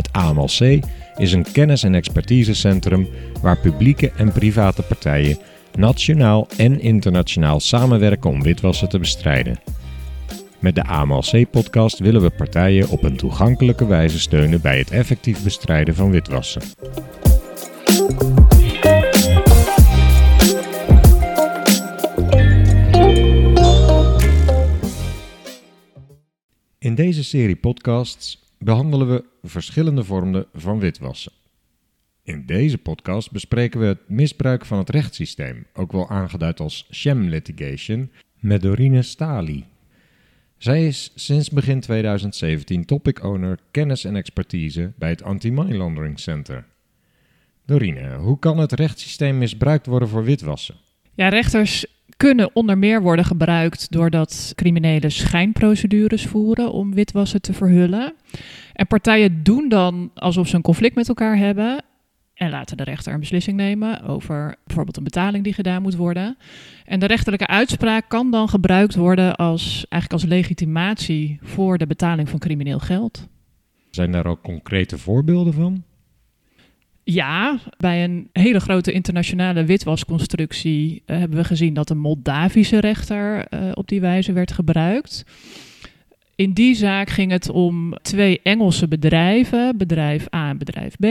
Het AMLC is een kennis- en expertisecentrum waar publieke en private partijen nationaal en internationaal samenwerken om witwassen te bestrijden. Met de AMLC-podcast willen we partijen op een toegankelijke wijze steunen bij het effectief bestrijden van witwassen. In deze serie podcasts behandelen we verschillende vormen van witwassen. In deze podcast bespreken we het misbruik van het rechtssysteem, ook wel aangeduid als sham litigation, met Dorine Stali. Zij is sinds begin 2017 topic owner kennis en expertise bij het Anti-Money Laundering Center. Dorine, hoe kan het rechtssysteem misbruikt worden voor witwassen? Ja, rechters kunnen onder meer worden gebruikt doordat criminelen schijnprocedures voeren om witwassen te verhullen. En partijen doen dan alsof ze een conflict met elkaar hebben en laten de rechter een beslissing nemen over bijvoorbeeld een betaling die gedaan moet worden. En de rechterlijke uitspraak kan dan gebruikt worden als, eigenlijk als legitimatie voor de betaling van crimineel geld. Zijn daar ook concrete voorbeelden van? Ja, bij een hele grote internationale witwasconstructie uh, hebben we gezien dat een Moldavische rechter uh, op die wijze werd gebruikt. In die zaak ging het om twee Engelse bedrijven, bedrijf A en bedrijf B.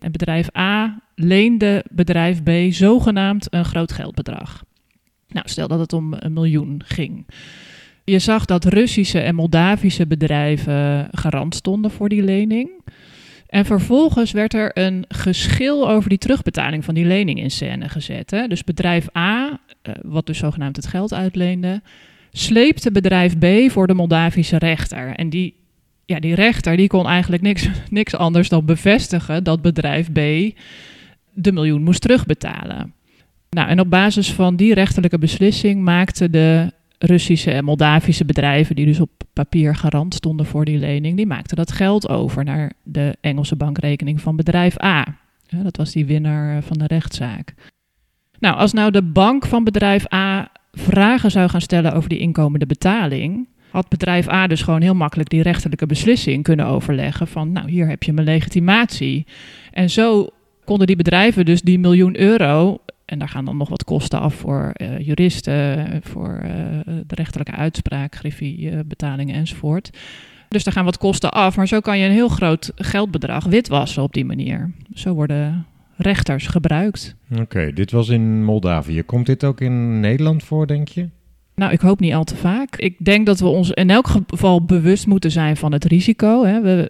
En bedrijf A leende bedrijf B zogenaamd een groot geldbedrag. Nou, stel dat het om een miljoen ging. Je zag dat Russische en Moldavische bedrijven garant stonden voor die lening. En vervolgens werd er een geschil over die terugbetaling van die lening in scène gezet. Hè? Dus bedrijf A, uh, wat dus zogenaamd het geld uitleende, sleepte bedrijf B voor de Moldavische rechter. En die, ja, die rechter die kon eigenlijk niks, niks anders dan bevestigen dat bedrijf B de miljoen moest terugbetalen. Nou, en op basis van die rechterlijke beslissing maakte de Russische en Moldavische bedrijven, die dus op papier garant stonden voor die lening, die maakten dat geld over naar de Engelse bankrekening van bedrijf A. Dat was die winnaar van de rechtszaak. Nou, als nou de bank van bedrijf A vragen zou gaan stellen over die inkomende betaling, had bedrijf A dus gewoon heel makkelijk die rechterlijke beslissing kunnen overleggen van, nou, hier heb je mijn legitimatie. En zo konden die bedrijven dus die miljoen euro en daar gaan dan nog wat kosten af voor uh, juristen, voor uh, de rechterlijke uitspraak, griffie, uh, betalingen enzovoort. Dus daar gaan wat kosten af, maar zo kan je een heel groot geldbedrag witwassen op die manier. Zo worden rechters gebruikt. Oké, dit was in Moldavië. Komt dit ook in Nederland voor, denk je? Nou, ik hoop niet al te vaak. Ik denk dat we ons in elk geval bewust moeten zijn van het risico. Hè.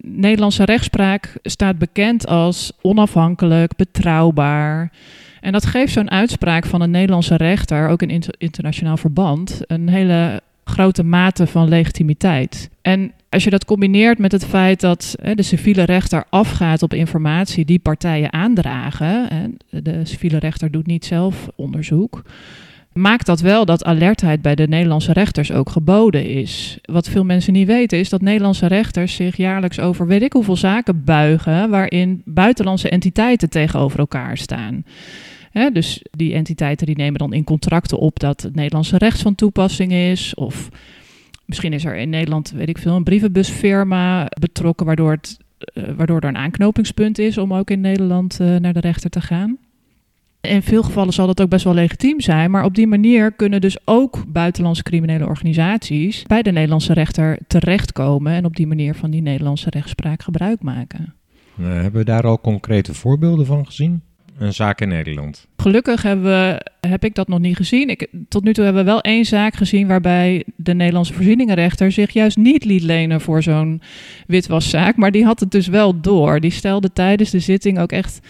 Nederlandse rechtspraak staat bekend als onafhankelijk, betrouwbaar. En dat geeft zo'n uitspraak van een Nederlandse rechter, ook in inter internationaal verband, een hele grote mate van legitimiteit. En als je dat combineert met het feit dat hè, de civiele rechter afgaat op informatie die partijen aandragen, en de civiele rechter doet niet zelf onderzoek, maakt dat wel dat alertheid bij de Nederlandse rechters ook geboden is. Wat veel mensen niet weten is dat Nederlandse rechters zich jaarlijks over weet ik hoeveel zaken buigen waarin buitenlandse entiteiten tegenover elkaar staan. Dus die entiteiten die nemen dan in contracten op dat het Nederlandse recht van toepassing is. Of misschien is er in Nederland, weet ik veel, een brievenbusfirma betrokken, waardoor, het, uh, waardoor er een aanknopingspunt is om ook in Nederland uh, naar de rechter te gaan. In veel gevallen zal dat ook best wel legitiem zijn, maar op die manier kunnen dus ook buitenlandse criminele organisaties bij de Nederlandse rechter terechtkomen en op die manier van die Nederlandse rechtspraak gebruik maken. Uh, hebben we daar al concrete voorbeelden van gezien? een zaak in Nederland? Gelukkig hebben we, heb ik dat nog niet gezien. Ik, tot nu toe hebben we wel één zaak gezien waarbij de Nederlandse voorzieningenrechter zich juist niet liet lenen voor zo'n witwaszaak. Maar die had het dus wel door. Die stelde tijdens de zitting ook echt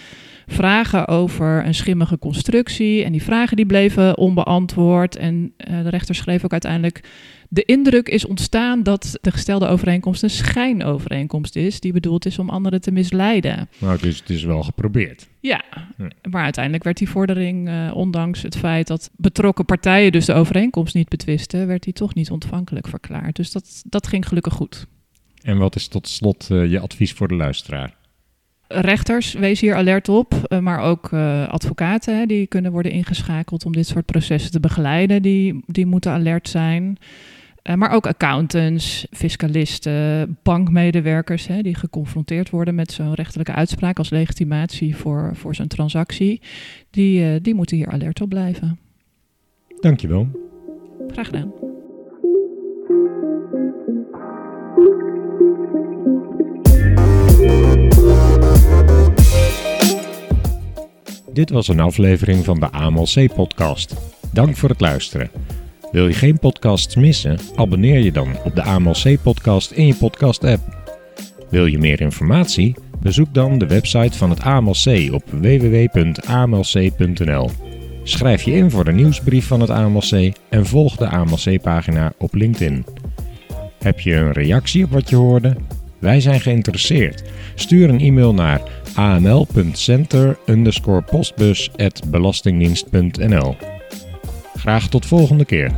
vragen over een schimmige constructie. En die vragen die bleven onbeantwoord. En uh, de rechter schreef ook uiteindelijk de indruk is ontstaan dat de gestelde overeenkomst een schijnovereenkomst is, die bedoeld is om anderen te misleiden. Nou, dus het is wel geprobeerd. Ja, maar uiteindelijk werd die vordering, uh, ondanks het feit dat betrokken partijen dus de overeenkomst niet betwisten, werd die toch niet ontvankelijk verklaard. Dus dat, dat ging gelukkig goed. En wat is tot slot uh, je advies voor de luisteraar? Rechters, wees hier alert op, uh, maar ook uh, advocaten hè, die kunnen worden ingeschakeld om dit soort processen te begeleiden, die, die moeten alert zijn. Uh, maar ook accountants, fiscalisten, bankmedewerkers hè, die geconfronteerd worden met zo'n rechterlijke uitspraak als legitimatie voor, voor zo'n transactie, die, die moeten hier alert op blijven. Dankjewel. Graag gedaan. Dit was een aflevering van de AMLC-podcast. Dank voor het luisteren. Wil je geen podcasts missen? Abonneer je dan op de AMLC-podcast in je podcast-app. Wil je meer informatie? Bezoek dan de website van het AMLC op www.amlc.nl. Schrijf je in voor de nieuwsbrief van het AMLC en volg de AMLC-pagina op LinkedIn. Heb je een reactie op wat je hoorde? Wij zijn geïnteresseerd. Stuur een e-mail naar aml.center_postbus@belastingdienst.nl. Graag tot volgende keer.